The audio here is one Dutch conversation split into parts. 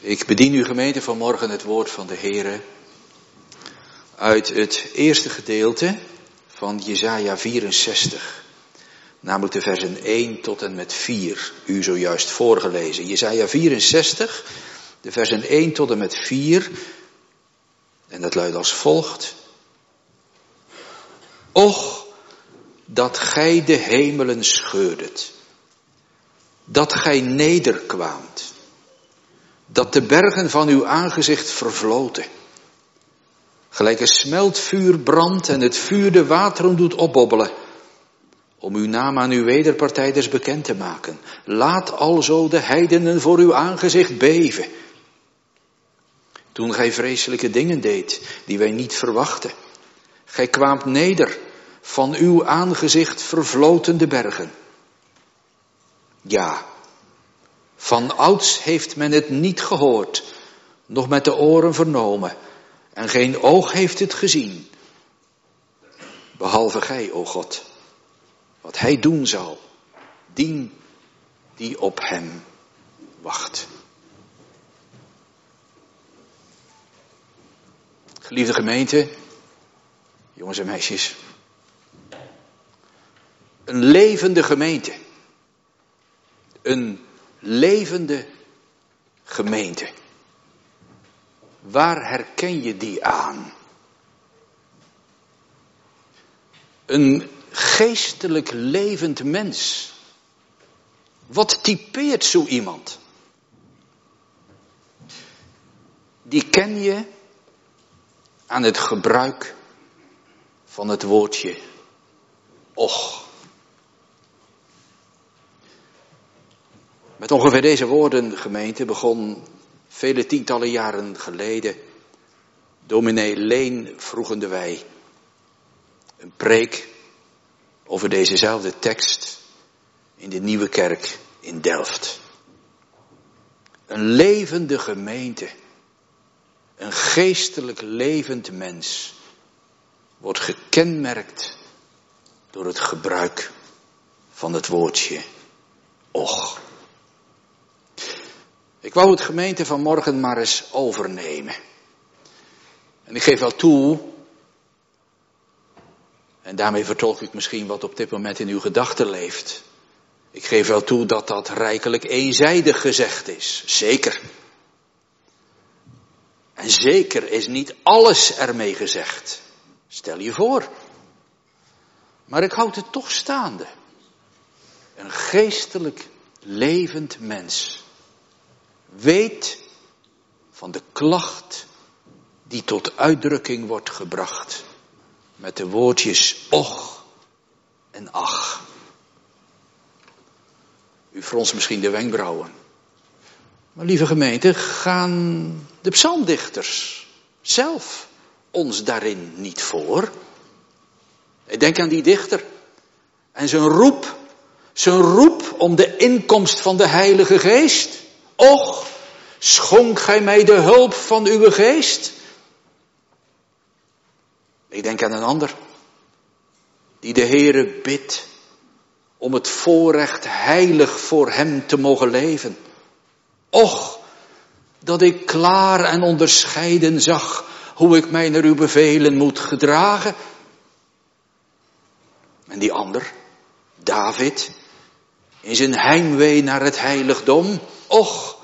Ik bedien uw gemeente vanmorgen het woord van de Heere uit het eerste gedeelte van Jesaja 64. Namelijk de versen 1 tot en met 4, u zojuist voorgelezen. Jesaja 64, de versen 1 tot en met 4. En dat luidt als volgt. Och, dat gij de hemelen scheurdet, dat gij nederkwaamt, dat de bergen van uw aangezicht vervloten. Gelijk een smeltvuur brandt en het vuur de wateren doet opbobbelen. Om uw naam aan uw wederpartijders bekend te maken. Laat alzo de heidenen voor uw aangezicht beven. Toen gij vreselijke dingen deed, die wij niet verwachten. Gij kwaamt neder, van uw aangezicht vervloten de bergen. Ja, van ouds heeft men het niet gehoord, nog met de oren vernomen, en geen oog heeft het gezien. Behalve gij, o God, wat hij doen zal, dien die op hem wacht. Geliefde gemeente, jongens en meisjes, een levende gemeente, een levende gemeente. Waar herken je die aan? Een geestelijk levend mens. Wat typeert zo iemand? Die ken je aan het gebruik van het woordje och. Met ongeveer deze woorden, gemeente, begon vele tientallen jaren geleden dominee Leen vroegende wij een preek over dezezelfde tekst in de nieuwe kerk in Delft. Een levende gemeente, een geestelijk levend mens wordt gekenmerkt door het gebruik van het woordje och. Ik wou het gemeente vanmorgen maar eens overnemen. En ik geef wel toe, en daarmee vertolk ik misschien wat op dit moment in uw gedachten leeft. Ik geef wel toe dat dat rijkelijk eenzijdig gezegd is. Zeker. En zeker is niet alles ermee gezegd. Stel je voor. Maar ik houd het toch staande. Een geestelijk levend mens weet van de klacht die tot uitdrukking wordt gebracht met de woordjes och en ach. U fronst misschien de wenkbrauwen. Maar lieve gemeente, gaan de psalmdichters zelf ons daarin niet voor? Ik denk aan die dichter en zijn roep, zijn roep om de inkomst van de Heilige Geest. Och, schonk gij mij de hulp van uw geest? Ik denk aan een ander, die de Heere bidt om het voorrecht heilig voor hem te mogen leven. Och, dat ik klaar en onderscheiden zag hoe ik mij naar uw bevelen moet gedragen. En die ander, David, in zijn heimwee naar het heiligdom, Och,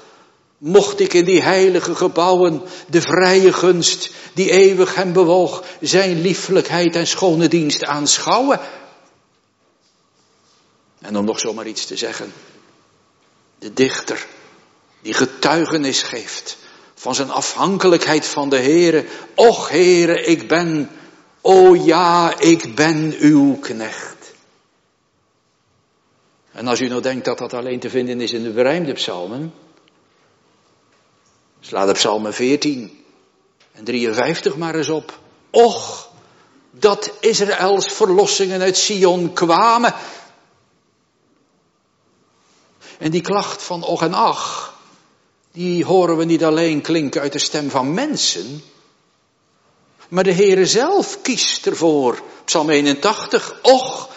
mocht ik in die heilige gebouwen de vrije gunst die eeuwig hem bewoog, zijn lieflijkheid en schone dienst aanschouwen. En om nog zomaar iets te zeggen, de dichter die getuigenis geeft van zijn afhankelijkheid van de Heere. Och Heere, ik ben, o ja, ik ben uw knecht. En als u nou denkt dat dat alleen te vinden is in de berijmde psalmen, sla de psalmen 14 en 53 maar eens op. Och, dat Israëls verlossingen uit Sion kwamen. En die klacht van och en ach, die horen we niet alleen klinken uit de stem van mensen, maar de Heere zelf kiest ervoor. Psalm 81, och,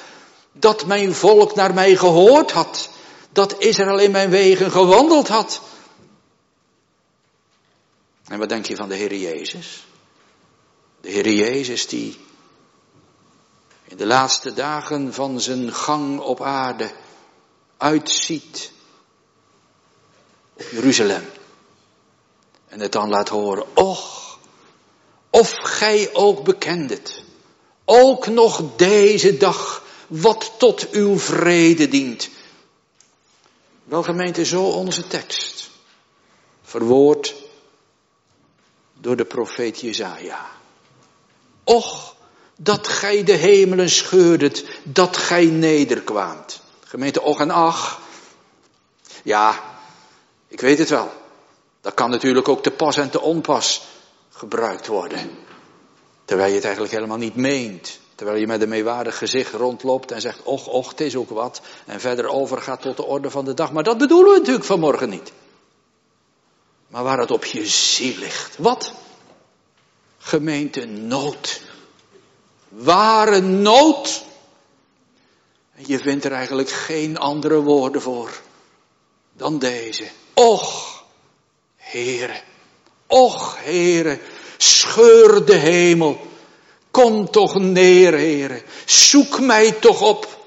dat mijn volk naar mij gehoord had, dat Israël in mijn wegen gewandeld had. En wat denk je van de Heer Jezus? De Heer Jezus die in de laatste dagen van zijn gang op aarde uitziet op Jeruzalem. En het dan laat horen, och, of gij ook bekendet, ook nog deze dag, wat tot uw vrede dient. Wel gemeente, zo onze tekst. Verwoord door de profeet Jezaja. Och, dat gij de hemelen scheurdet, dat gij nederkwaamt. Gemeente Och en Ach. Ja, ik weet het wel. Dat kan natuurlijk ook te pas en te onpas gebruikt worden. Terwijl je het eigenlijk helemaal niet meent. Terwijl je met een meewaardig gezicht rondloopt en zegt, och, och, het is ook wat. En verder overgaat tot de orde van de dag. Maar dat bedoelen we natuurlijk vanmorgen niet. Maar waar het op je ziel ligt. Wat? Gemeente nood. Ware nood. En je vindt er eigenlijk geen andere woorden voor dan deze. Och, Heere. Och, Heere. Scheur de hemel. Kom toch neer, Heere. Zoek mij toch op.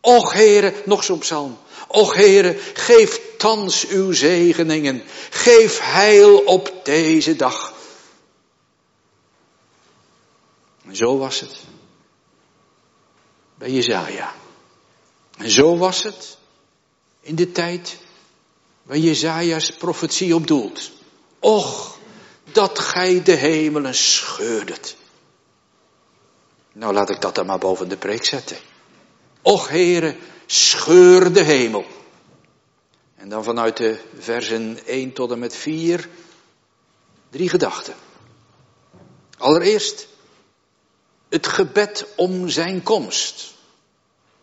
Och, Heere, nog zo'n psalm. Och, Heere, geef thans uw zegeningen. Geef heil op deze dag. En zo was het. Bij Jezaja. En zo was het in de tijd waar Jezaja's profetie op doelt. Och, dat gij de hemelen scheurdet. Nou, laat ik dat dan maar boven de preek zetten. Och, heren, scheur de hemel. En dan vanuit de versen 1 tot en met 4 drie gedachten. Allereerst het gebed om zijn komst.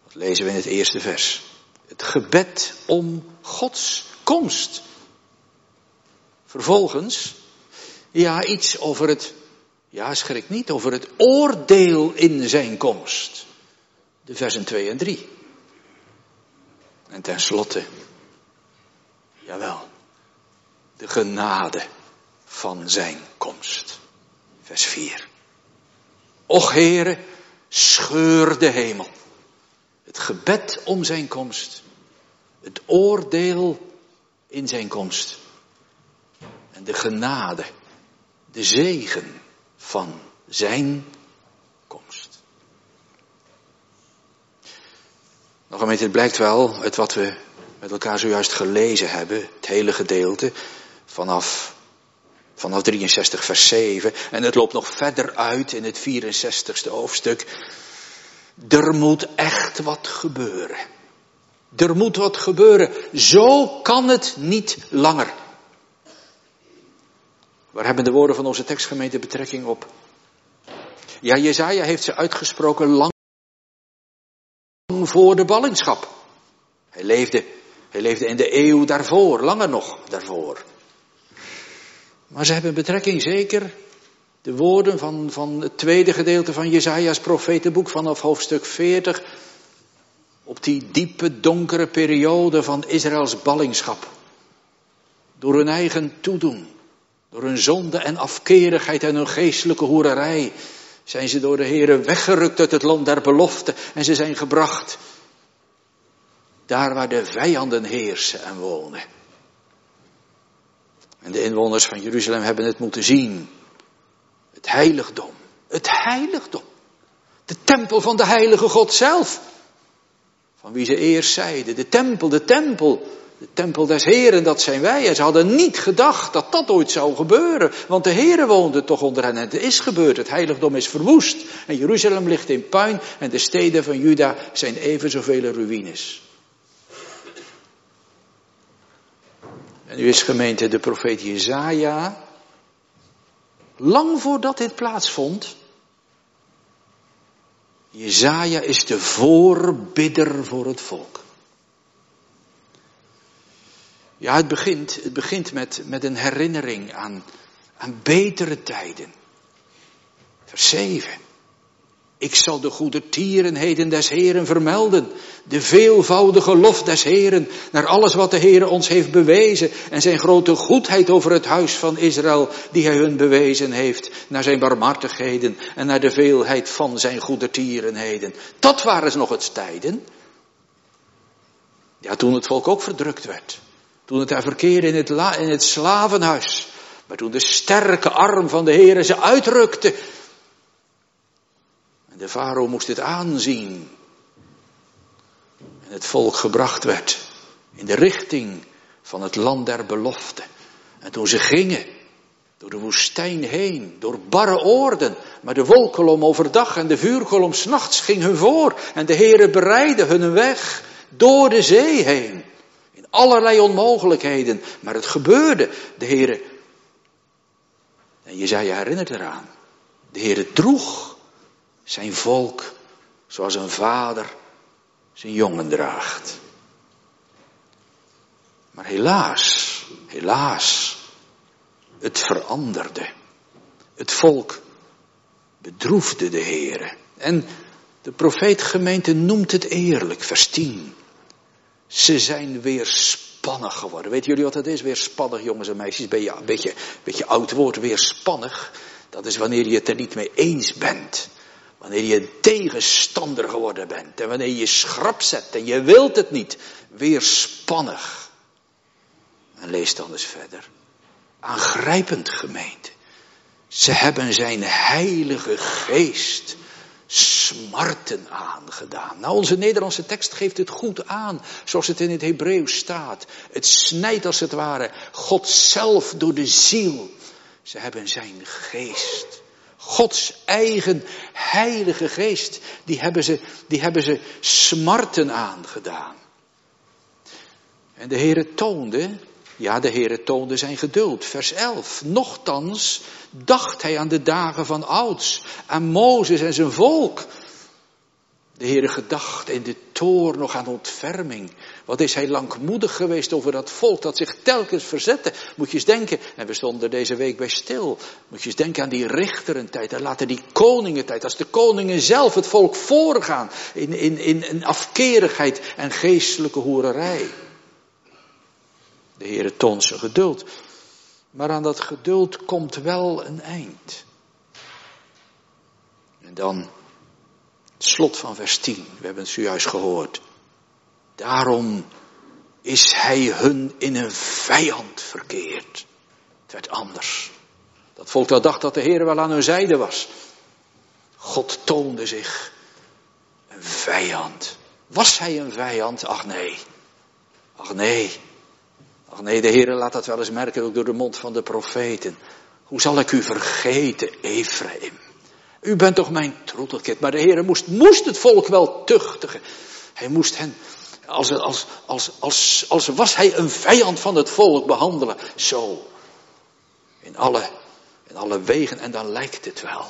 Dat lezen we in het eerste vers. Het gebed om Gods komst. Vervolgens, ja, iets over het, ja, schrik niet, over het oordeel in zijn komst. De versen 2 en 3. En tenslotte, jawel, de genade van zijn komst. Vers 4. Och Heere, scheur de hemel. Het gebed om zijn komst. Het oordeel in zijn komst. En de genade, de zegen van zijn komst. Nog een beetje, het blijkt wel uit wat we met elkaar zojuist gelezen hebben, het hele gedeelte, vanaf, vanaf 63 vers 7, en het loopt nog verder uit in het 64ste hoofdstuk. Er moet echt wat gebeuren. Er moet wat gebeuren. Zo kan het niet langer. Waar hebben de woorden van onze tekstgemeente betrekking op? Ja, Jezaja heeft ze uitgesproken lang voor de ballingschap. Hij leefde, hij leefde in de eeuw daarvoor, langer nog daarvoor. Maar ze hebben betrekking zeker de woorden van, van het tweede gedeelte van Jezaja's profetenboek vanaf hoofdstuk 40 op die diepe donkere periode van Israëls ballingschap. Door hun eigen toedoen, door hun zonde en afkerigheid en hun geestelijke hoererij zijn ze door de Heeren weggerukt uit het land der belofte en ze zijn gebracht daar waar de vijanden heersen en wonen. En de inwoners van Jeruzalem hebben het moeten zien. Het heiligdom. Het heiligdom. De tempel van de heilige God zelf. Van wie ze eerst zeiden, de tempel, de tempel. De tempel des Heren, dat zijn wij. En ze hadden niet gedacht dat dat ooit zou gebeuren. Want de Heren woonde toch onder hen. En het is gebeurd. Het heiligdom is verwoest. En Jeruzalem ligt in puin. En de steden van Juda zijn even zoveel ruïnes. En nu is gemeente de profeet Jezaja. Lang voordat dit plaatsvond. Jezaja is de voorbidder voor het volk. Ja, het begint, het begint met, met een herinnering aan, aan betere tijden. Vers 7. Ik zal de goede tierenheden des Heren vermelden. De veelvoudige lof des Heren. Naar alles wat de Heer ons heeft bewezen. En zijn grote goedheid over het huis van Israël. Die hij hun bewezen heeft. Naar zijn barmhartigheden. En naar de veelheid van zijn goede tierenheden. Dat waren nog het tijden. Ja, toen het volk ook verdrukt werd. Toen het daar verkeerde in het, in het slavenhuis. Maar toen de sterke arm van de Heer ze uitrukte de farao moest het aanzien. En het volk gebracht werd in de richting van het land der belofte. En toen ze gingen door de woestijn heen, door barre oorden, maar de wolkolom overdag en de vuurkolom s'nachts ging hun voor. En de Heere bereidde hun weg door de zee heen. Allerlei onmogelijkheden, maar het gebeurde. De Heere, en je zei je herinnert eraan, de Heere droeg zijn volk zoals een vader zijn jongen draagt. Maar helaas, helaas, het veranderde. Het volk bedroefde de Heere. En de profeetgemeente noemt het eerlijk, vers 10. Ze zijn weer spannig geworden. Weten jullie wat dat is? Weer spannig, jongens en meisjes. Ben je een beetje, een beetje oud woord, weer spannig. Dat is wanneer je het er niet mee eens bent. Wanneer je tegenstander geworden bent en wanneer je schrap zet en je wilt het niet, weerspannig. En lees dan eens verder. Aangrijpend gemeente. Ze hebben zijn heilige geest smarten aangedaan. Nou, onze Nederlandse tekst geeft het goed aan, zoals het in het Hebreeuws staat. Het snijdt als het ware God zelf door de ziel. Ze hebben zijn geest Gods eigen heilige geest, die hebben ze, die hebben ze smarten aangedaan. En de Heere toonde, ja de Heere toonde zijn geduld. Vers 11. Nochtans dacht hij aan de dagen van ouds, aan Mozes en zijn volk. De Heere gedacht in de toor nog aan ontferming. Wat is hij langmoedig geweest over dat volk dat zich telkens verzette. Moet je eens denken, en we stonden deze week bij stil. Moet je eens denken aan die richterentijd en later die koningentijd. Als de koningen zelf het volk voorgaan in, in, in, in afkerigheid en geestelijke hoererij. De Heere toont zijn geduld. Maar aan dat geduld komt wel een eind. En dan slot van vers 10. We hebben het zojuist gehoord. Daarom is hij hun in een vijand verkeerd. Het werd anders. Dat volk dat dacht dat de Heer wel aan hun zijde was. God toonde zich een vijand. Was hij een vijand? Ach nee. Ach nee. Ach nee, de Heer laat dat wel eens merken, ook door de mond van de profeten. Hoe zal ik u vergeten, Ephraim? U bent toch mijn troetelkit. Maar de Heer moest, moest het volk wel tuchtigen. Hij moest hen als, als, als, als, als was hij een vijand van het volk behandelen. Zo. In alle, in alle wegen. En dan lijkt het wel.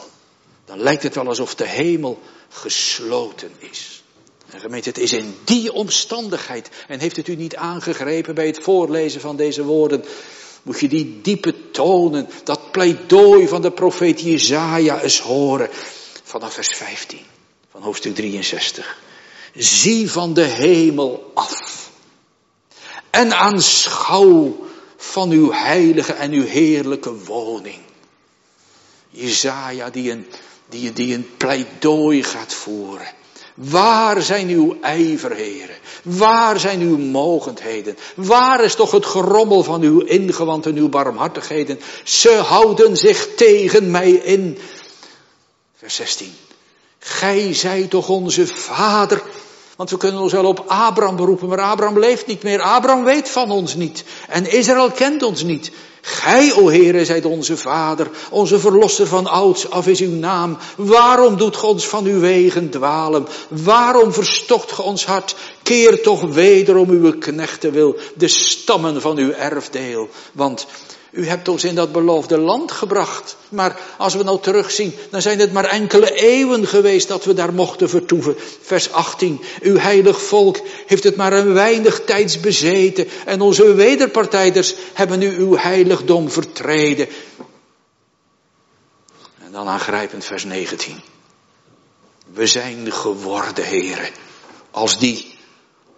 Dan lijkt het wel alsof de hemel gesloten is. En gemeente, het is in die omstandigheid. En heeft het u niet aangegrepen bij het voorlezen van deze woorden. Moet je die diepe tonen, dat pleidooi van de profeet Jezaja eens horen. Vanaf vers 15 van hoofdstuk 63. Zie van de hemel af. En aanschouw van uw heilige en uw heerlijke woning. Jezaja die een, die, die een pleidooi gaat voeren. Waar zijn uw ijverheren? Waar zijn uw mogendheden? Waar is toch het gerommel van uw ingewand en uw barmhartigheden? Ze houden zich tegen mij in. Vers 16. Gij zijt toch onze vader want we kunnen ons wel op Abraham beroepen, maar Abraham leeft niet meer. Abraham weet van ons niet. En Israël kent ons niet. Gij, o Heere, zijt onze Vader, onze Verlosser van ouds af is uw naam. Waarom doet Ge ons van uw wegen dwalen? Waarom verstocht Ge ons hart? Keer toch wederom uw knechten wil, de stammen van uw erfdeel. Want u hebt ons in dat beloofde land gebracht. Maar als we nou terugzien, dan zijn het maar enkele eeuwen geweest dat we daar mochten vertoeven. Vers 18. Uw heilig volk heeft het maar een weinig tijds bezeten. En onze wederpartijders hebben nu uw heiligdom vertreden. En dan aangrijpend vers 19. We zijn geworden, heren, als die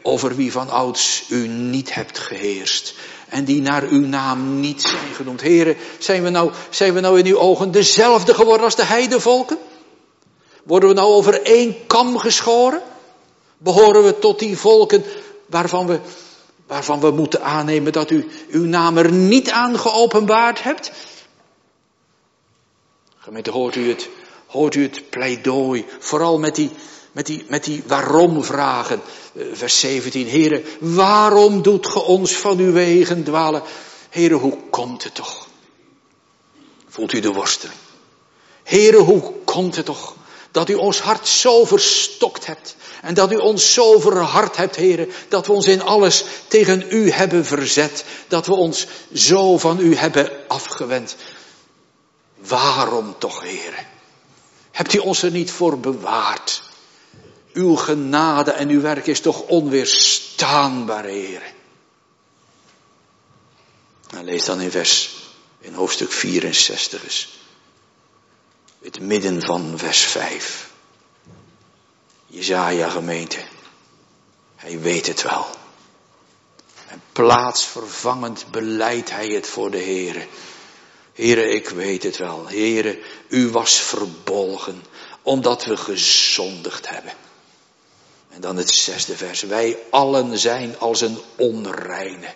over wie van ouds u niet hebt geheerst. En die naar uw naam niet zijn genoemd. Heren, zijn we nou, zijn we nou in uw ogen dezelfde geworden als de heidevolken? Worden we nou over één kam geschoren? Behoren we tot die volken waarvan we, waarvan we moeten aannemen dat u uw naam er niet aan geopenbaard hebt? Gemeente, hoort u het, hoort u het pleidooi, vooral met die, met die, met die waarom vragen. Eh, vers 17, heren, waarom doet ge ons van uw wegen dwalen? Heren, hoe komt het toch? Voelt u de worsteling? Heren, hoe komt het toch dat u ons hart zo verstokt hebt en dat u ons zo verhard hebt, heren, dat we ons in alles tegen u hebben verzet, dat we ons zo van u hebben afgewend. Waarom toch, heren? Hebt u ons er niet voor bewaard? Uw genade en uw werk is toch onweerstaanbaar, heren. Nou, lees dan in vers, in hoofdstuk 64 eens. Het midden van vers 5. Jezaja gemeente. Hij weet het wel. En plaatsvervangend beleidt hij het voor de Heere. Heere, ik weet het wel. Heere, u was verbolgen omdat we gezondigd hebben. En dan het zesde vers. Wij allen zijn als een onreine.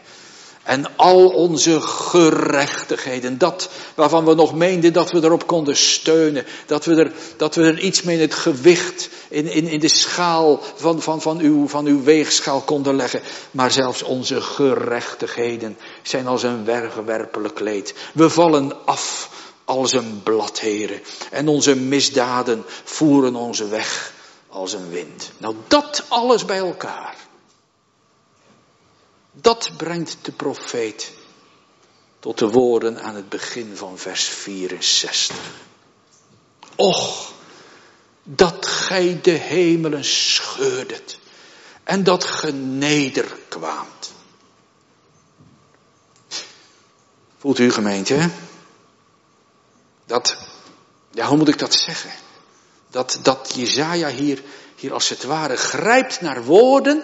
En al onze gerechtigheden, dat waarvan we nog meenden dat we erop konden steunen, dat we er, dat we er iets mee in het gewicht, in, in, in de schaal van, van, van, uw, van uw weegschaal konden leggen. Maar zelfs onze gerechtigheden zijn als een werkwerpelijk kleed. We vallen af als een bladheren en onze misdaden voeren onze weg als een wind. Nou, dat alles bij elkaar. Dat brengt de profeet tot de woorden aan het begin van vers 64. Och, dat gij de hemelen scheurdet en dat ge nederkwaamt. Voelt u gemeente? Dat, ja, hoe moet ik dat zeggen? Dat, dat Jezaja hier, hier als het ware grijpt naar woorden.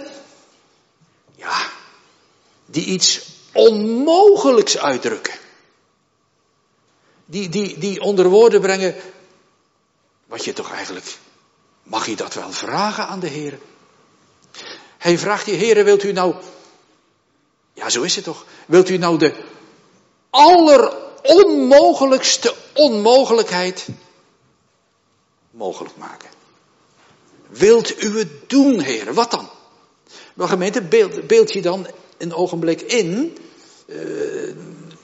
Ja, die iets onmogelijks uitdrukken. Die, die, die onder woorden brengen wat je toch eigenlijk, mag je dat wel vragen aan de Heer? Hij vraagt die Heer, wilt u nou, ja zo is het toch, wilt u nou de alleronmogelijkste onmogelijkheid mogelijk maken? Wilt u het doen, Heer? Wat dan? Maar gemeente, beeld, beeld je dan een ogenblik in, uh,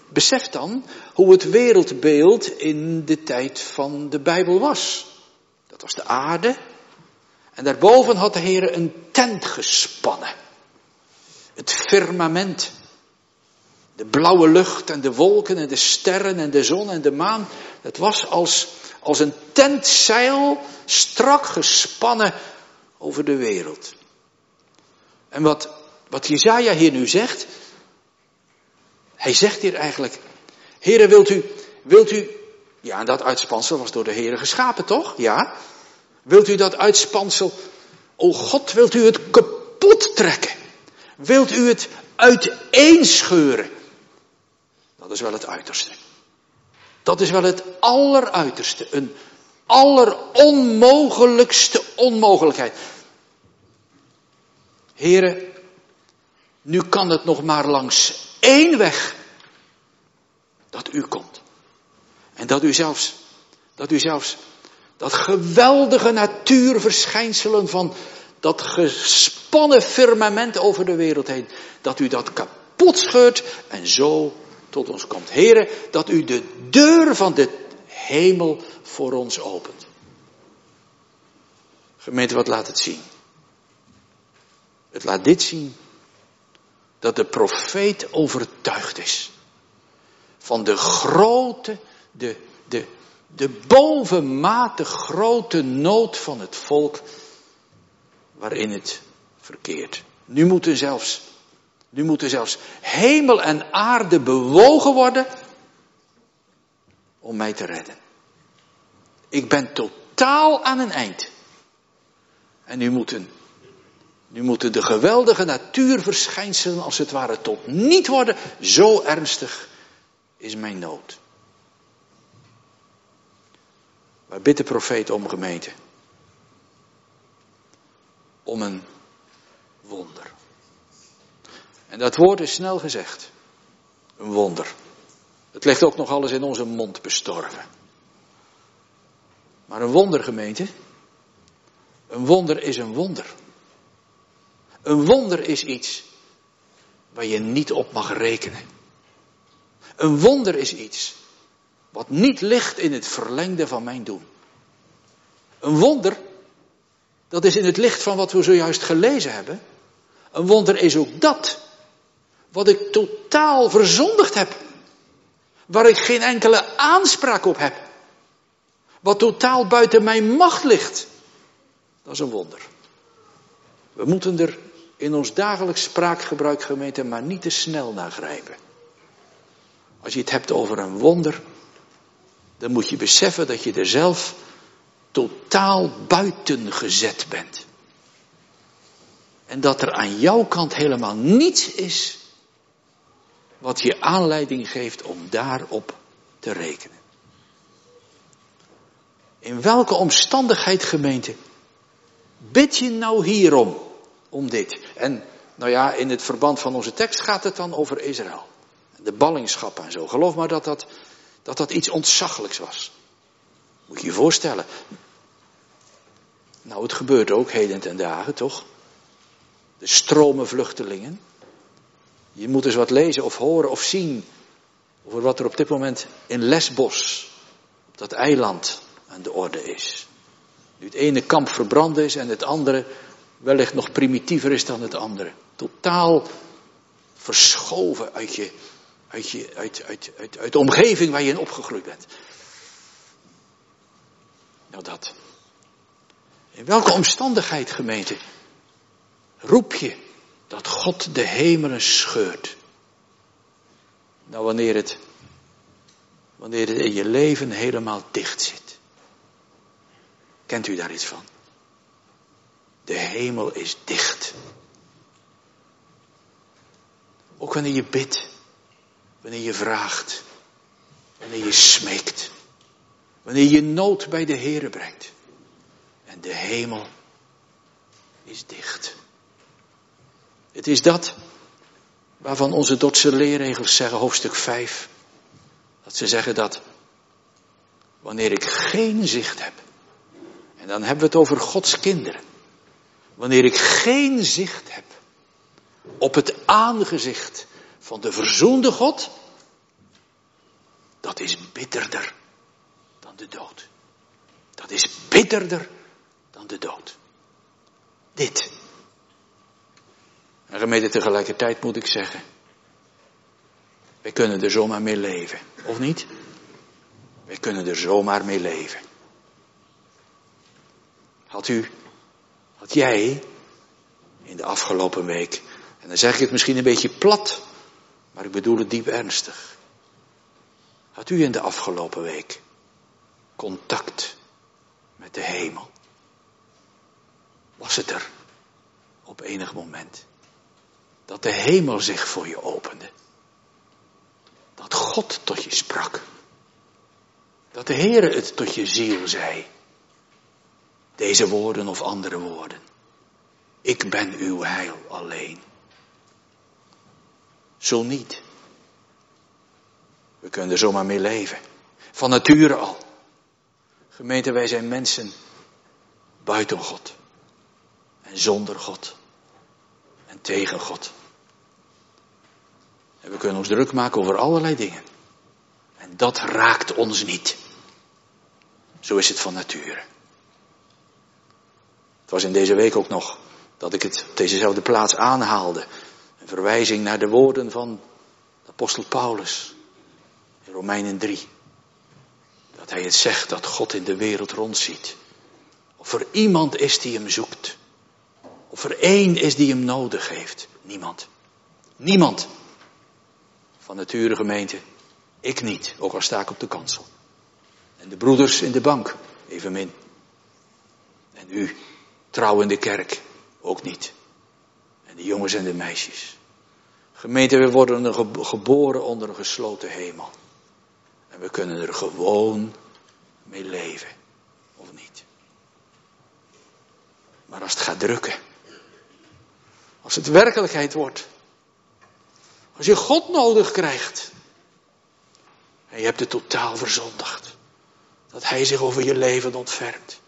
besef dan hoe het wereldbeeld in de tijd van de Bijbel was. Dat was de aarde. En daarboven had de Heer een tent gespannen. Het firmament. De blauwe lucht en de wolken en de sterren en de zon en de maan. Het was als, als een tentzeil strak gespannen over de wereld. En wat wat Jezaja hier nu zegt, hij zegt hier eigenlijk, Heere wilt u, wilt u, ja dat uitspansel was door de Heere geschapen toch? Ja. Wilt u dat uitspansel, o God, wilt u het kapot trekken? Wilt u het uiteenscheuren? Dat is wel het uiterste. Dat is wel het alleruiterste. Een alleronmogelijkste onmogelijkheid. Heren, nu kan het nog maar langs één weg dat u komt. En dat u zelfs, dat u zelfs dat geweldige natuurverschijnselen van dat gespannen firmament over de wereld heen, dat u dat kapot scheurt en zo tot ons komt. Heren, dat u de deur van de hemel voor ons opent. Gemeente, wat laat het zien? Het laat dit zien dat de profeet overtuigd is van de grote, de, de, de bovenmate grote nood van het volk waarin het verkeert. Nu moeten zelfs, nu moeten zelfs hemel en aarde bewogen worden om mij te redden. Ik ben totaal aan een eind. En nu moeten, nu moeten de geweldige natuurverschijnselen als het ware tot niet worden. Zo ernstig is mijn nood. Waar bidt de profeet om gemeente? Om een wonder. En dat woord is snel gezegd. Een wonder. Het ligt ook nog alles in onze mond bestorven. Maar een wonder, gemeente. Een wonder is een wonder. Een wonder is iets waar je niet op mag rekenen. Een wonder is iets wat niet ligt in het verlengde van mijn doen. Een wonder, dat is in het licht van wat we zojuist gelezen hebben. Een wonder is ook dat wat ik totaal verzondigd heb. Waar ik geen enkele aanspraak op heb. Wat totaal buiten mijn macht ligt. Dat is een wonder. We moeten er in ons dagelijks spraakgebruik gemeente maar niet te snel naar grijpen. Als je het hebt over een wonder, dan moet je beseffen dat je er zelf totaal buiten gezet bent. En dat er aan jouw kant helemaal niets is wat je aanleiding geeft om daarop te rekenen. In welke omstandigheid, gemeente, bid je nou hierom, om dit? En nou ja, in het verband van onze tekst gaat het dan over Israël. De ballingschap en zo. Geloof maar dat dat, dat, dat iets ontzaglijks was. Moet je je voorstellen. Nou, het gebeurt ook heden ten dagen, toch? De stromen vluchtelingen. Je moet eens wat lezen of horen of zien over wat er op dit moment in Lesbos, op dat eiland, aan de orde is. Nu het ene kamp verbrand is en het andere wellicht nog primitiever is dan het andere. Totaal verschoven uit, je, uit, je, uit, uit, uit, uit de omgeving waar je in opgegroeid bent. Nou dat. In welke omstandigheid, gemeente, roep je dat God de hemelen scheurt? Nou, wanneer het, wanneer het in je leven helemaal dicht zit. Kent u daar iets van? De hemel is dicht. Ook wanneer je bidt, wanneer je vraagt, wanneer je smeekt, wanneer je nood bij de Here brengt. En de hemel is dicht. Het is dat waarvan onze Dordtse leerregels zeggen, hoofdstuk 5, dat ze zeggen dat wanneer ik geen zicht heb, en dan hebben we het over Gods kinderen, wanneer ik geen zicht heb op het aangezicht van de verzoende God, dat is bitterder dan de dood. Dat is bitterder dan de dood. Dit. En gemeente tegelijkertijd moet ik zeggen, wij kunnen er zomaar mee leven, of niet? Wij kunnen er zomaar mee leven. Had u, had jij in de afgelopen week, en dan zeg ik het misschien een beetje plat, maar ik bedoel het diep ernstig. Had u in de afgelopen week contact met de hemel? Was het er op enig moment dat de hemel zich voor je opende? Dat God tot je sprak? Dat de Heere het tot je ziel zei? Deze woorden of andere woorden. Ik ben uw heil alleen. Zo niet. We kunnen er zomaar mee leven. Van nature al. Gemeente, wij zijn mensen buiten God. En zonder God. En tegen God. En we kunnen ons druk maken over allerlei dingen. En dat raakt ons niet. Zo is het van nature. Het was in deze week ook nog dat ik het op dezezelfde plaats aanhaalde. Een verwijzing naar de woorden van apostel Paulus in Romeinen 3. Dat hij het zegt dat God in de wereld rondziet. Of er iemand is die hem zoekt. Of er één is die hem nodig heeft. Niemand. Niemand. Van nature gemeente. Ik niet, ook al sta ik op de kansel. En de broeders in de bank, evenmin. En u, Trouw in de kerk ook niet. En de jongens en de meisjes. Gemeente, we worden geboren onder een gesloten hemel. En we kunnen er gewoon mee leven. Of niet? Maar als het gaat drukken. Als het werkelijkheid wordt. Als je God nodig krijgt. En je hebt het totaal verzondigd. Dat Hij zich over je leven ontfermt.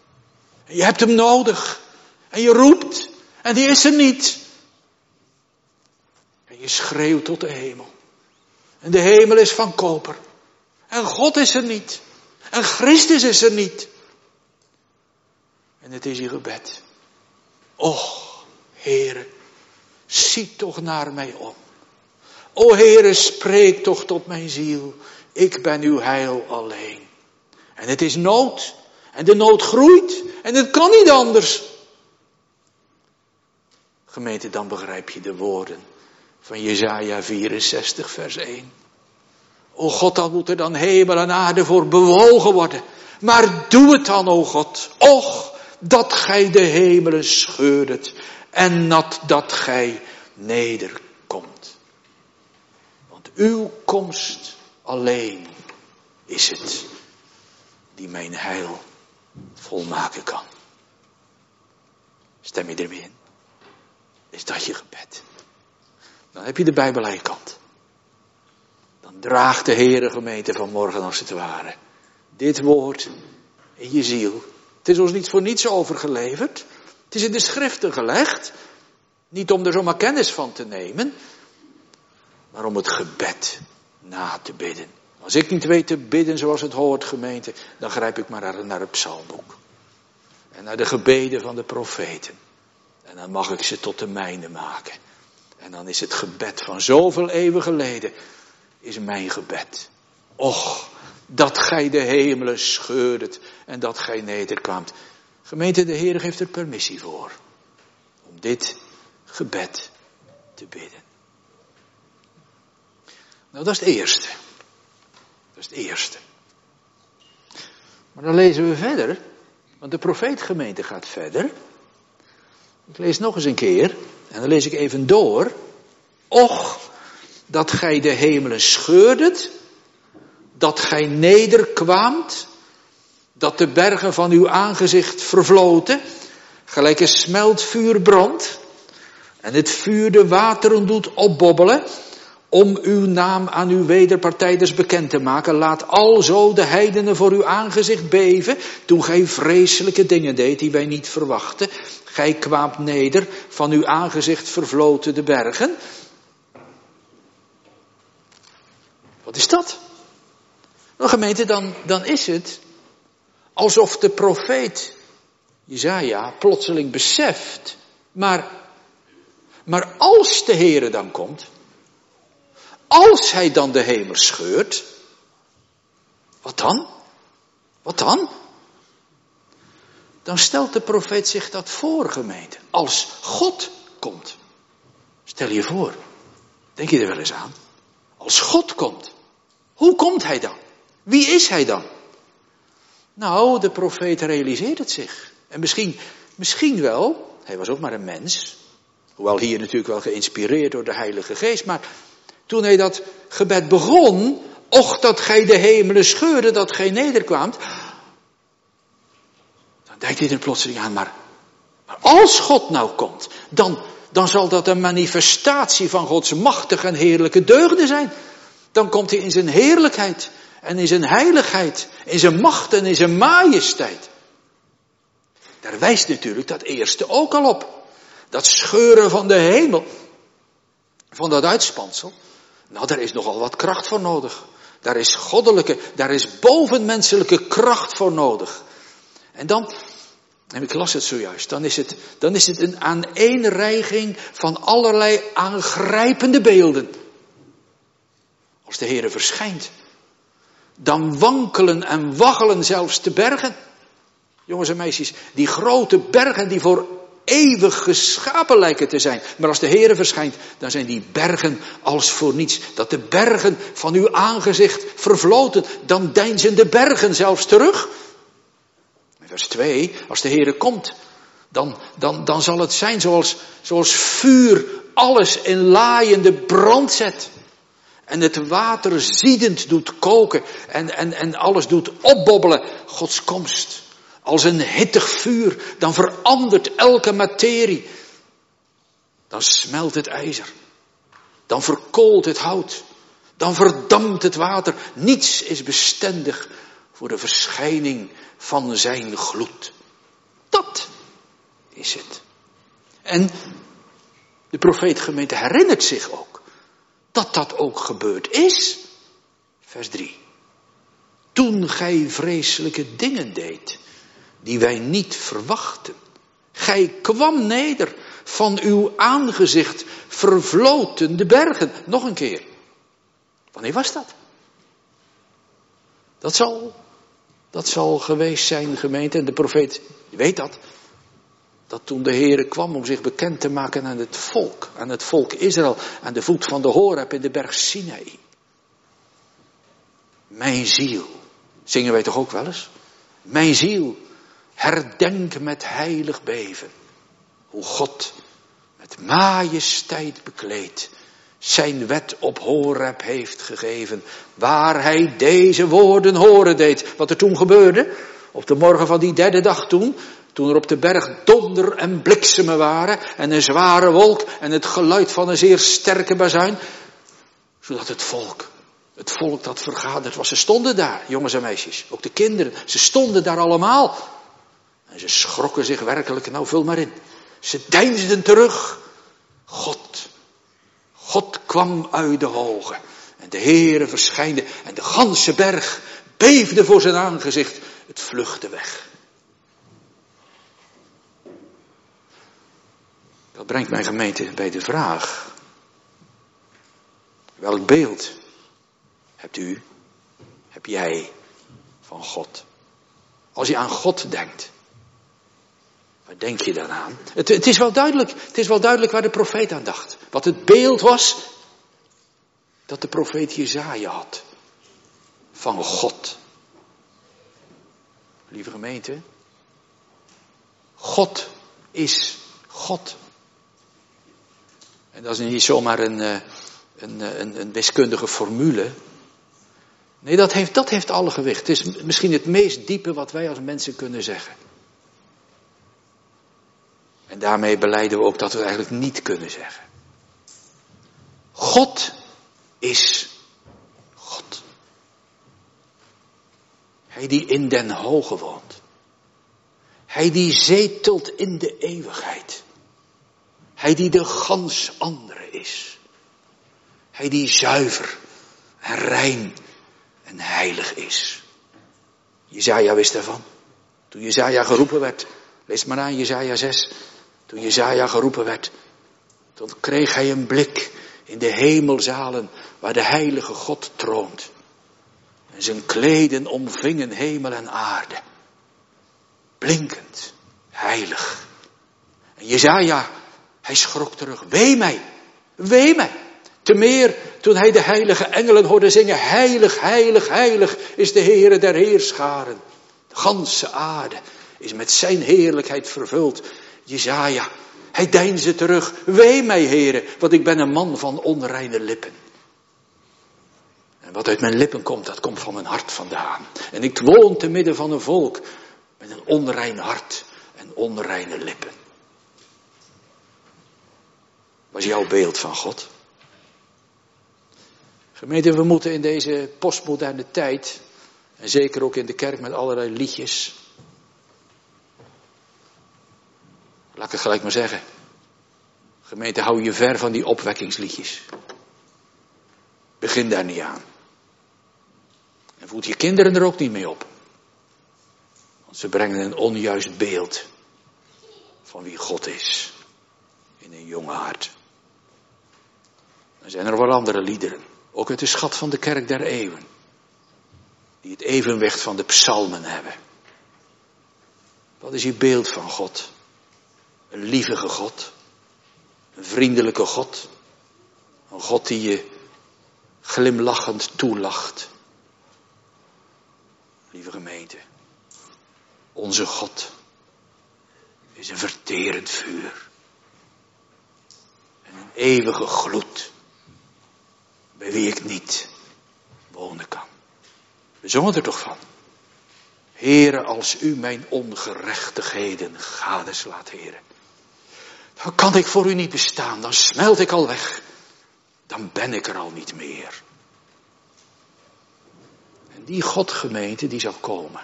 En je hebt Hem nodig. En je roept. En die is er niet. En je schreeuwt tot de hemel. En de hemel is van koper. En God is er niet. En Christus is er niet. En het is je gebed. Och, Heere, zie toch naar mij om. O Heere, spreek toch tot mijn ziel. Ik ben uw heil alleen. En het is nood. En de nood groeit. En het kan niet anders. Gemeente, dan begrijp je de woorden van Jezaja 64 vers 1. O God, dan moet er dan hemel en aarde voor bewogen worden. Maar doe het dan, o God. Och, dat gij de hemelen scheurdet en nat dat gij nederkomt. Want uw komst alleen is het die mijn heil volmaken kan. Stem je er weer in? Is dat je gebed? Dan heb je de Bijbel aan je kant. Dan draagt de Heere gemeente vanmorgen als het ware. Dit woord in je ziel. Het is ons niet voor niets overgeleverd. Het is in de schriften gelegd. Niet om er zomaar kennis van te nemen. Maar om het gebed na te bidden. Als ik niet weet te bidden zoals het hoort gemeente. Dan grijp ik maar naar het psalmboek. En naar de gebeden van de profeten. En dan mag ik ze tot de mijne maken. En dan is het gebed van zoveel eeuwen geleden, is mijn gebed. Och, dat gij de hemelen scheurdet en dat gij nederkwaamt. Gemeente, de Heer geeft er permissie voor. Om dit gebed te bidden. Nou, dat is het eerste. Dat is het eerste. Maar dan lezen we verder, want de profeetgemeente gaat verder. Ik lees nog eens een keer, en dan lees ik even door. Och, dat gij de hemelen scheurdet, dat gij nederkwaamt, dat de bergen van uw aangezicht vervloten, gelijk een smeltvuur brandt, en het vuur de wateren doet opbobbelen, om uw naam aan uw wederpartijders bekend te maken. Laat alzo de heidenen voor uw aangezicht beven, toen gij vreselijke dingen deed die wij niet verwachten. Gij kwaamt neder, van uw aangezicht vervloten de bergen. Wat is dat? Nou gemeente, dan, dan is het alsof de profeet Jezaja plotseling beseft, maar, maar als de Heere dan komt, als hij dan de hemel scheurt, wat dan? Wat dan? Dan stelt de profeet zich dat voor, gemeente. Als God komt. Stel je voor. Denk je er wel eens aan? Als God komt. Hoe komt hij dan? Wie is hij dan? Nou, de profeet realiseert het zich. En misschien, misschien wel, hij was ook maar een mens. Hoewel hier natuurlijk wel geïnspireerd door de Heilige Geest. Maar toen hij dat gebed begon, och dat gij de hemelen scheurde, dat gij nederkwaamt. Dan denkt hij er plotseling aan, maar, maar als God nou komt, dan, dan zal dat een manifestatie van Gods machtige en heerlijke deugden zijn. Dan komt hij in zijn heerlijkheid en in zijn heiligheid, in zijn macht en in zijn majesteit. Daar wijst natuurlijk dat eerste ook al op. Dat scheuren van de hemel, van dat uitspansel. Nou, daar is nogal wat kracht voor nodig. Daar is goddelijke, daar is bovenmenselijke kracht voor nodig. En dan, en ik las het zojuist, dan is het, dan is het een aaneenreiging van allerlei aangrijpende beelden. Als de Heere verschijnt, dan wankelen en waggelen zelfs de bergen. Jongens en meisjes, die grote bergen die voor eeuwig geschapen lijken te zijn. Maar als de Heere verschijnt, dan zijn die bergen als voor niets. Dat de bergen van uw aangezicht vervloten, dan deinzen de bergen zelfs terug. Vers 2, als de Heere komt, Dan, dan, dan zal het zijn zoals, zoals vuur alles in laaiende brand zet. En het water ziedend doet koken en, en, en alles doet opbobbelen. Gods komst. Als een hittig vuur, dan verandert elke materie. Dan smelt het ijzer. Dan verkoolt het hout. Dan verdampt het water. Niets is bestendig voor de verschijning van zijn gloed. Dat is het. En de profeetgemeente herinnert zich ook dat dat ook gebeurd is. Vers 3. Toen gij vreselijke dingen deed, die wij niet verwachten. Gij kwam neder van uw aangezicht, vervloten de bergen. Nog een keer. Wanneer was dat? Dat zal, dat zal geweest zijn, gemeente. En de profeet weet dat. Dat toen de Heere kwam om zich bekend te maken aan het volk, aan het volk Israël, aan de voet van de Horeb in de berg Sinai. Mijn ziel, zingen wij toch ook wel eens? Mijn ziel, herdenk met heilig beven hoe God met majesteit bekleed zijn wet op Horeb heeft gegeven, waar hij deze woorden horen deed. Wat er toen gebeurde, op de morgen van die derde dag toen, toen er op de berg donder en bliksemen waren en een zware wolk en het geluid van een zeer sterke bazuin, zodat het volk, het volk dat vergaderd was, ze stonden daar, jongens en meisjes, ook de kinderen, ze stonden daar allemaal. En ze schrokken zich werkelijk, nou vul maar in. Ze deinsden terug. God, God kwam uit de hoge. En de Heere verschijnde en de ganse berg beefde voor zijn aangezicht. Het vluchtte weg. Dat brengt mijn gemeente bij de vraag. Welk beeld hebt u, heb jij van God? Als je aan God denkt, waar denk je dan aan? Het, het, is wel duidelijk, het is wel duidelijk waar de profeet aan dacht. Wat het beeld was dat de profeet Jezaja had. Van God. Lieve gemeente. God is God. En dat is niet zomaar een, eh, een, eh, een, een wiskundige formule. Nee, dat heeft, dat heeft alle gewicht. Het is misschien het meest diepe wat wij als mensen kunnen zeggen. En daarmee beleiden we ook dat we het eigenlijk niet kunnen zeggen. God is God. Hij die in den hoge woont. Hij die zetelt in de eeuwigheid. Hij die de gans andere is. Hij die zuiver en rein en heilig is. Jezaja wist ervan. Toen Jezaja geroepen werd, lees maar aan Jezaja 6. Toen Jezaja geroepen werd, toen kreeg hij een blik in de hemelzalen waar de heilige God troont. Zijn kleden omvingen hemel en aarde. Blinkend, heilig. En Jezaja, hij schrok terug. Wee mij, wee mij. Te meer toen hij de heilige engelen hoorde zingen. Heilig, heilig, heilig is de Heere der Heerscharen. De ganse aarde is met zijn heerlijkheid vervuld. Jezaja, hij deinsde terug. Wee mij, heren, want ik ben een man van onreine lippen. En wat uit mijn lippen komt, dat komt van mijn hart vandaan. En ik woon te midden van een volk met een onrein hart en onreine lippen. Was jouw beeld van God? Gemeente, we moeten in deze postmoderne tijd, en zeker ook in de kerk met allerlei liedjes, Laat ik het gelijk maar zeggen. Gemeente, hou je ver van die opwekkingsliedjes. Begin daar niet aan. En voed je kinderen er ook niet mee op. Want ze brengen een onjuist beeld van wie God is in een jonge hart. Dan zijn er wel andere liederen, ook uit de schat van de kerk der eeuwen, die het evenwicht van de psalmen hebben. Wat is je beeld van God? Een lievige God. Een vriendelijke God. Een God die je glimlachend toelacht. Lieve gemeente. Onze God is een verterend vuur. En een eeuwige gloed. Bij wie ik niet wonen kan. We zongen er toch van. Heren, als u mijn ongerechtigheden gadeslaat, heren. Dan kan ik voor u niet bestaan, dan smelt ik al weg. Dan ben ik er al niet meer. Die Godgemeente die zou komen.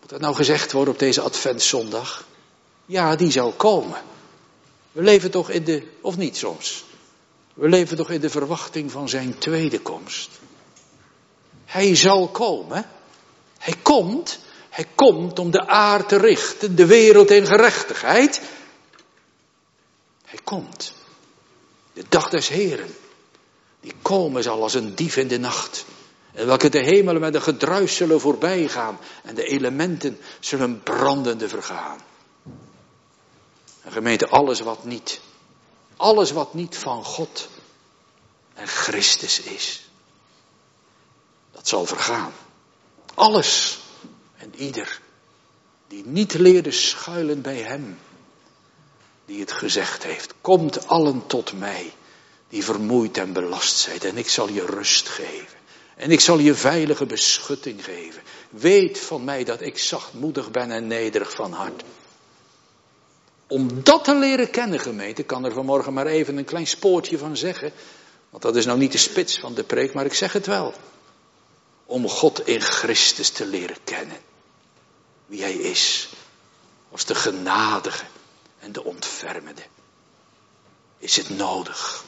Moet dat nou gezegd worden op deze Adventszondag? Ja, die zou komen. We leven toch in de, of niet soms? We leven toch in de verwachting van zijn tweede komst. Hij zal komen. Hij komt. Hij komt om de aarde te richten, de wereld in gerechtigheid. Hij komt. De dag des Heren. Die komen zal als een dief in de nacht. En welke de hemelen met een gedruis zullen voorbij gaan. En de elementen zullen brandende vergaan. En gemeente, alles wat niet, alles wat niet van God en Christus is, dat zal vergaan. Alles en ieder die niet leerde schuilen bij Hem, die het gezegd heeft, komt allen tot mij, die vermoeid en belast zijn, en ik zal je rust geven. En ik zal je veilige beschutting geven. Weet van mij dat ik zachtmoedig ben en nederig van hart. Om dat te leren kennen, gemeente, kan er vanmorgen maar even een klein spoortje van zeggen. Want dat is nou niet de spits van de preek, maar ik zeg het wel. Om God in Christus te leren kennen. Wie Hij is. Als de genadige en de ontfermende. Is het nodig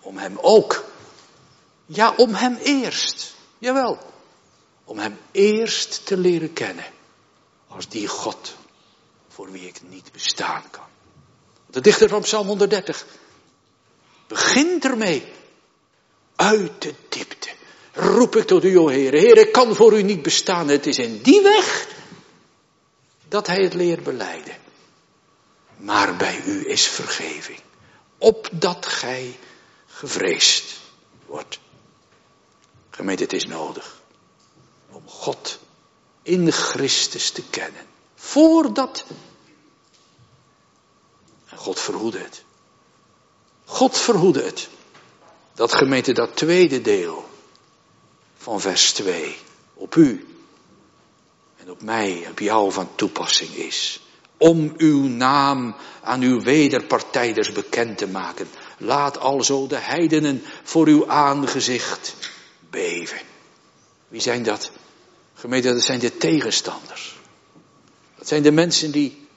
om Hem ook. Ja, om Hem eerst. Jawel. Om Hem eerst te leren kennen. Als die God voor wie ik niet bestaan kan. De dichter van Psalm 130 begint ermee. Uit de diepte roep ik tot u, o Heer. Heer, ik kan voor u niet bestaan. Het is in die weg dat hij het leert beleiden. Maar bij u is vergeving. Opdat gij gevreesd wordt. Gemeente, het is nodig om God in Christus te kennen. Voordat God verhoede het. God verhoede het. Dat gemeente, dat tweede deel van vers 2 op u en op mij, op jou van toepassing is. Om uw naam aan uw wederpartijders bekend te maken. Laat alzo de heidenen voor uw aangezicht beven. Wie zijn dat? Gemeente, dat zijn de tegenstanders. Dat zijn de mensen die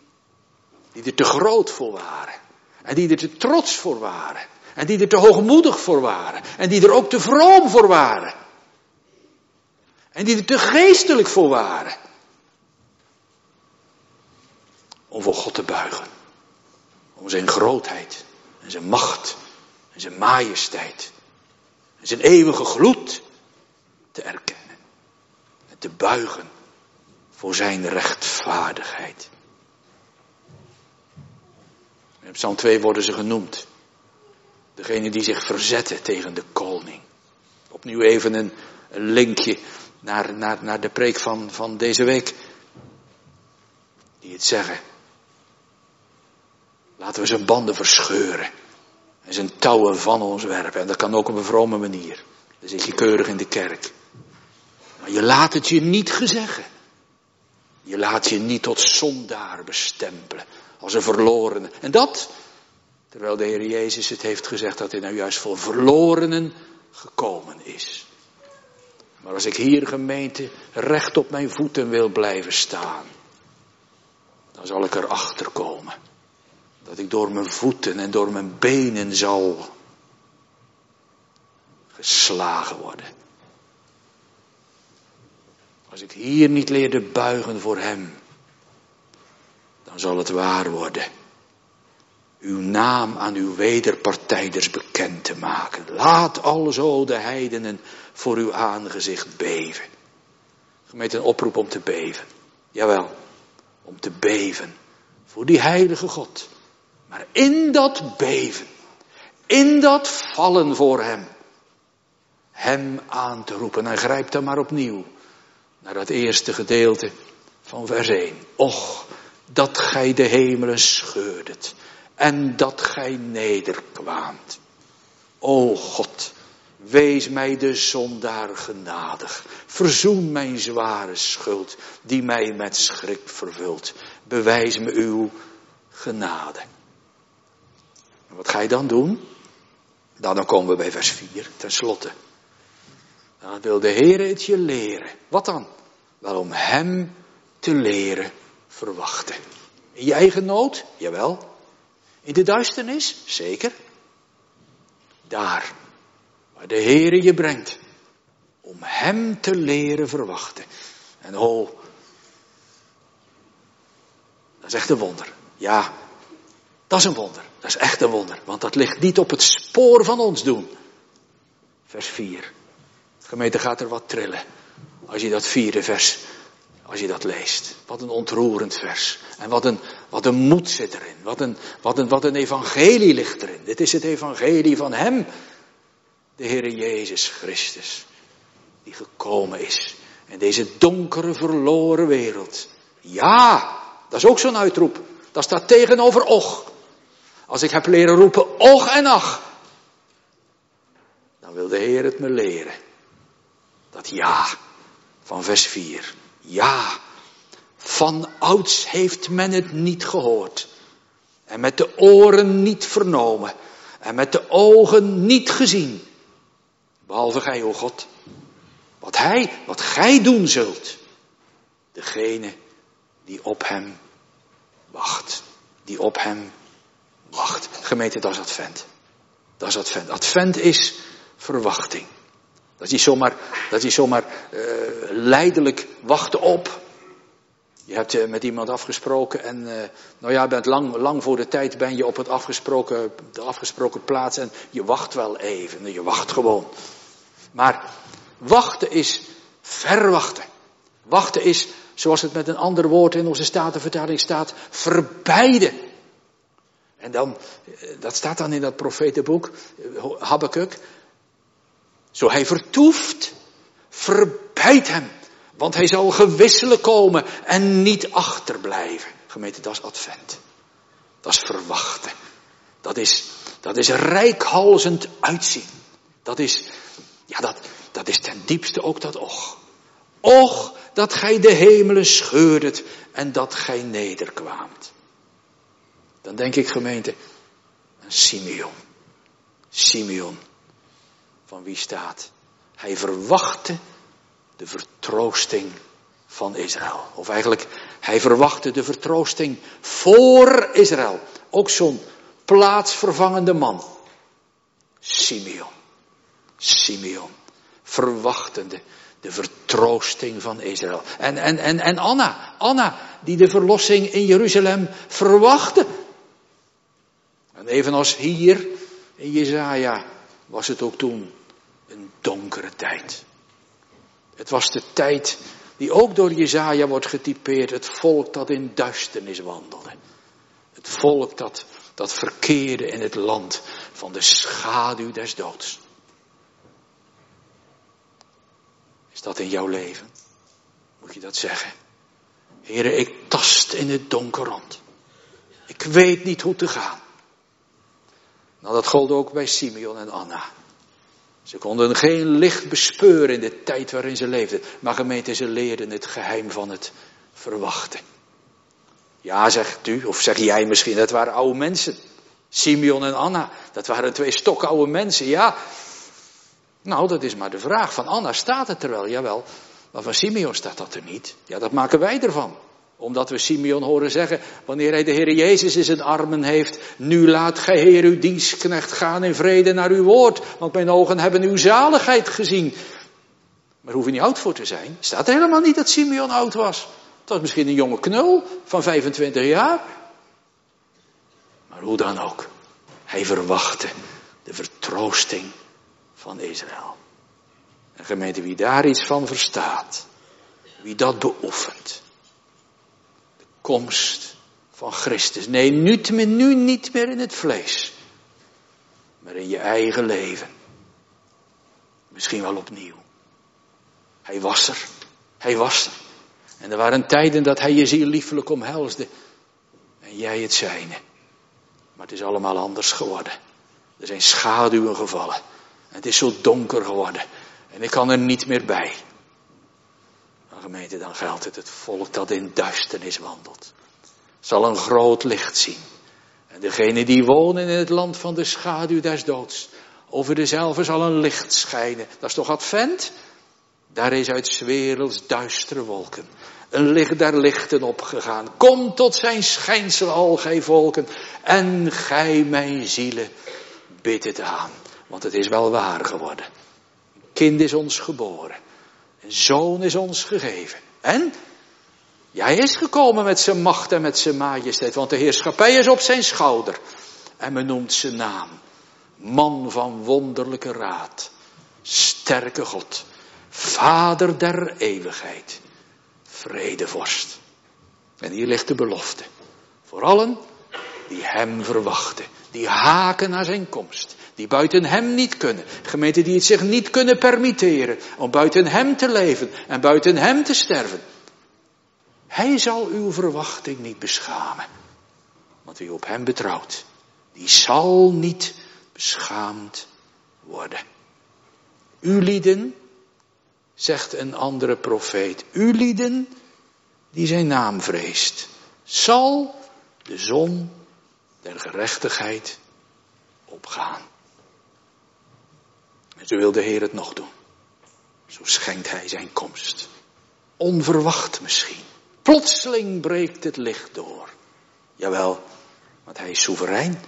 die er te groot voor waren. En die er te trots voor waren. En die er te hoogmoedig voor waren. En die er ook te vroom voor waren. En die er te geestelijk voor waren. Om voor God te buigen. Om zijn grootheid. En zijn macht. En zijn majesteit. Zijn eeuwige gloed te erkennen. En te buigen voor zijn rechtvaardigheid. In Psalm 2 worden ze genoemd. Degene die zich verzetten tegen de koning. Opnieuw even een, linkje naar, naar, naar de preek van, van deze week. Die het zeggen. Laten we zijn banden verscheuren. En zijn touwen van ons werpen. En dat kan ook op een vrome manier. Dan zit je keurig in de kerk. Maar je laat het je niet gezeggen. Je laat je niet tot zondaar bestempelen als een verlorene. En dat, terwijl de Heer Jezus het heeft gezegd dat hij nou juist voor verlorenen gekomen is. Maar als ik hier gemeente recht op mijn voeten wil blijven staan, dan zal ik erachter komen ik door mijn voeten en door mijn benen zal geslagen worden. Als ik hier niet leerde buigen voor Hem, dan zal het waar worden. Uw naam aan uw wederpartijders bekend te maken. Laat alzo de heidenen voor uw aangezicht beven. Gemeente een oproep om te beven. Jawel, om te beven voor die heilige God. Maar in dat beven, in dat vallen voor Hem, Hem aan te roepen. En grijp dan maar opnieuw naar dat eerste gedeelte van vers 1. Och, dat gij de hemelen scheurdet en dat gij nederkwaamt. O God, wees mij de zondaar genadig. Verzoen mijn zware schuld, die mij met schrik vervult. Bewijs me uw genade. Wat ga je dan doen? Nou, dan komen we bij vers 4, tenslotte. Dan wil de Heer het je leren. Wat dan? Wel om Hem te leren verwachten. In je eigen nood? Jawel. In de duisternis? Zeker. Daar, waar de Heere je brengt. Om Hem te leren verwachten. En oh, dat is echt een wonder. Ja, dat is een wonder. Dat is echt een wonder. Want dat ligt niet op het spoor van ons doen. Vers 4. De gemeente gaat er wat trillen. Als je dat vierde vers als je dat leest. Wat een ontroerend vers. En wat een, wat een moed zit erin. Wat een, wat, een, wat een evangelie ligt erin. Dit is het evangelie van Hem. De Heere Jezus Christus. Die gekomen is. In deze donkere verloren wereld. Ja, dat is ook zo'n uitroep. Dat staat tegenover och. Als ik heb leren roepen och en ach. Dan wil de Heer het me leren. Dat ja van vers 4. Ja, van ouds heeft men het niet gehoord. En met de oren niet vernomen. En met de ogen niet gezien. Behalve gij, o God. Wat hij, wat gij doen zult. Degene die op hem wacht. Die op hem wacht. Gemeente, dat is advent. Dat is advent. Advent is verwachting. Dat is zomaar, dat is zomaar uh, leidelijk wachten op. Je hebt uh, met iemand afgesproken en uh, nou ja, bent lang, lang voor de tijd ben je op het afgesproken, de afgesproken plaats en je wacht wel even. Je wacht gewoon. Maar wachten is verwachten. Wachten is, zoals het met een ander woord in onze statenvertaling staat, verbijden. En dan, dat staat dan in dat profetenboek, Habakkuk, zo hij vertoeft, verbijt hem. Want hij zal gewisselijk komen en niet achterblijven. Gemeente, dat is advent. Dat is verwachten. Dat is, dat is rijkhalzend uitzien. Dat is, ja, dat, dat is ten diepste ook dat och. Och, dat gij de hemelen scheurdet en dat gij nederkwaamt. Dan denk ik gemeente, Simeon. Simeon van wie staat. Hij verwachtte de vertroosting van Israël. Of eigenlijk, hij verwachtte de vertroosting voor Israël. Ook zo'n plaatsvervangende man. Simeon. Simeon. Verwachtende de vertroosting van Israël. En, en, en, en Anna. Anna, die de verlossing in Jeruzalem verwachtte. En evenals hier in Jezaja was het ook toen een donkere tijd. Het was de tijd die ook door Jezaja wordt getypeerd. Het volk dat in duisternis wandelde. Het volk dat, dat verkeerde in het land van de schaduw des doods. Is dat in jouw leven? Moet je dat zeggen? Heren, ik tast in het donker rond. Ik weet niet hoe te gaan. Nou, dat gold ook bij Simeon en Anna. Ze konden geen licht bespeuren in de tijd waarin ze leefden. Maar gemeente, ze leerden het geheim van het verwachten. Ja, zegt u, of zeg jij misschien, dat waren oude mensen. Simeon en Anna, dat waren twee stokoude mensen, ja. Nou, dat is maar de vraag. Van Anna staat het er wel, jawel. Maar van Simeon staat dat er niet. Ja, dat maken wij ervan omdat we Simeon horen zeggen, wanneer hij de Heer Jezus in zijn armen heeft, nu laat gij Heer uw dienstknecht gaan in vrede naar uw woord, want mijn ogen hebben uw zaligheid gezien. Maar hoef je niet oud voor te zijn. Staat helemaal niet dat Simeon oud was. Het was misschien een jonge knul van 25 jaar. Maar hoe dan ook. Hij verwachtte de vertroosting van Israël. En gemeente, wie daar iets van verstaat, wie dat beoefent, komst van Christus. Nee, nu, nu niet meer in het vlees, maar in je eigen leven. Misschien wel opnieuw. Hij was er. Hij was er. En er waren tijden dat hij je ziel liefelijk omhelsde. En jij het zijne. Maar het is allemaal anders geworden. Er zijn schaduwen gevallen. En het is zo donker geworden. En ik kan er niet meer bij. Gemeente, dan geldt het. Het volk dat in duisternis wandelt. Zal een groot licht zien. En degene die wonen in het land van de schaduw des doods. Over dezelfde zal een licht schijnen. Dat is toch advent? Daar is uit werelds duistere wolken een licht der lichten opgegaan. Kom tot zijn schijnsel, al gij volken, en gij mijn zielen, bid het aan. Want het is wel waar geworden. Kind is ons geboren. Een zoon is ons gegeven. En? Jij is gekomen met zijn macht en met zijn majesteit, want de heerschappij is op zijn schouder. En men noemt zijn naam. Man van wonderlijke raad. Sterke God. Vader der eeuwigheid. Vredevorst. En hier ligt de belofte. Voor allen die hem verwachten. Die haken naar zijn komst. Die buiten hem niet kunnen. Gemeenten die het zich niet kunnen permitteren. Om buiten hem te leven en buiten hem te sterven. Hij zal uw verwachting niet beschamen. Want wie op hem betrouwt, die zal niet beschaamd worden. U lieden, zegt een andere profeet, u lieden die zijn naam vreest, zal de zon der gerechtigheid opgaan. En zo wil de Heer het nog doen. Zo schenkt Hij zijn komst. Onverwacht misschien. Plotseling breekt het licht door. Jawel, want Hij is soeverein.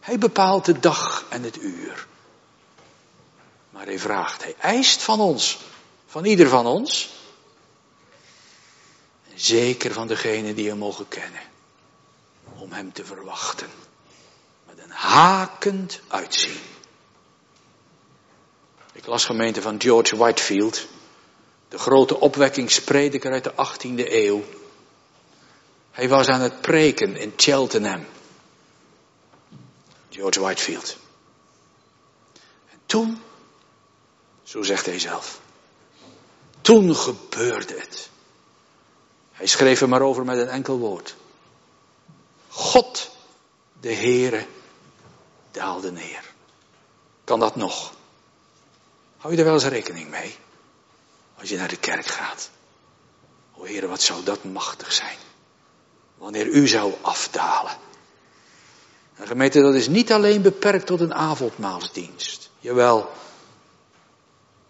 Hij bepaalt de dag en het uur. Maar Hij vraagt, Hij eist van ons, van ieder van ons, zeker van degenen die Hem mogen kennen, om Hem te verwachten. Met een hakend uitzien. Ik las gemeente van George Whitefield, de grote opwekkingsprediker uit de 18e eeuw. Hij was aan het preken in Cheltenham. George Whitefield. En toen, zo zegt hij zelf, toen gebeurde het. Hij schreef er maar over met een enkel woord. God, de Heere, daalde neer. Kan dat nog? Hou je er wel eens rekening mee? Als je naar de kerk gaat. O Heere, wat zou dat machtig zijn. Wanneer u zou afdalen. En gemeente, dat is niet alleen beperkt tot een avondmaalsdienst. Jawel,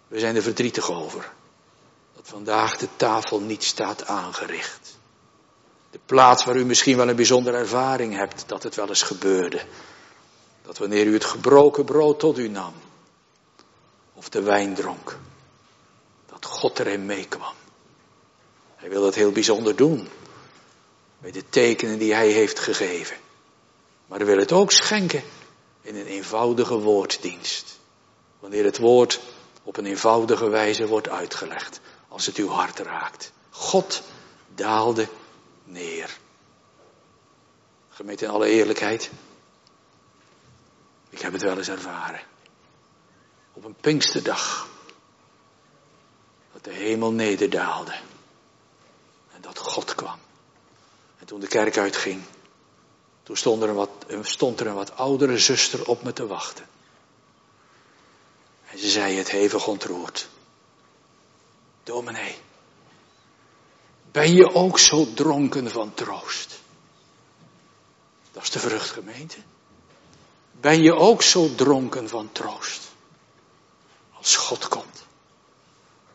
we zijn er verdrietig over. Dat vandaag de tafel niet staat aangericht. De plaats waar u misschien wel een bijzondere ervaring hebt dat het wel eens gebeurde. Dat wanneer u het gebroken brood tot u nam, of de wijn dronk, dat God erin meekwam. Hij wil dat heel bijzonder doen. Bij de tekenen die hij heeft gegeven. Maar hij wil het ook schenken in een eenvoudige woorddienst. Wanneer het woord op een eenvoudige wijze wordt uitgelegd. Als het uw hart raakt. God daalde neer. Gemeente in alle eerlijkheid. Ik heb het wel eens ervaren. Op een Pinksterdag. Dat de hemel nederdaalde. En dat God kwam. En toen de kerk uitging. Toen stond er een wat, stond er een wat oudere zuster op me te wachten. En ze zei het hevig ontroerd. Dominee, ben je ook zo dronken van troost? Dat is de vruchtgemeente. Ben je ook zo dronken van troost? Als God komt.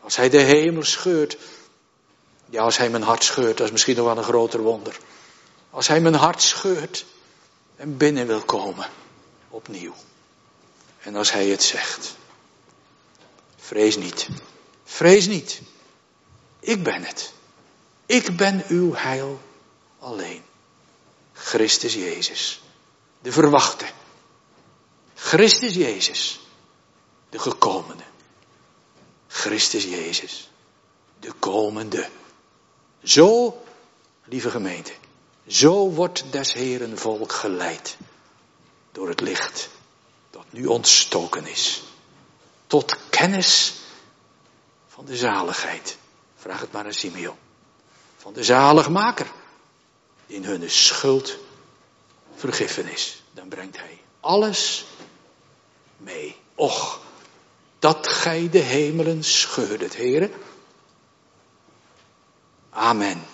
Als Hij de hemel scheurt. Ja, als Hij mijn hart scheurt, dat is misschien nog wel een groter wonder. Als Hij mijn hart scheurt en binnen wil komen. Opnieuw. En als Hij het zegt. Vrees niet. Vrees niet. Ik ben het. Ik ben uw heil alleen. Christus Jezus. De verwachte. Christus Jezus. De gekomene. Christus Jezus. De komende. Zo, lieve gemeente, zo wordt des Heren volk geleid door het licht dat nu ontstoken is. Tot kennis van de zaligheid. Vraag het maar aan Simeon. Van de zaligmaker. In hun schuld vergiffenis. Dan brengt hij alles mee. Och, dat gij de hemelen scheurdet, heren. Amen.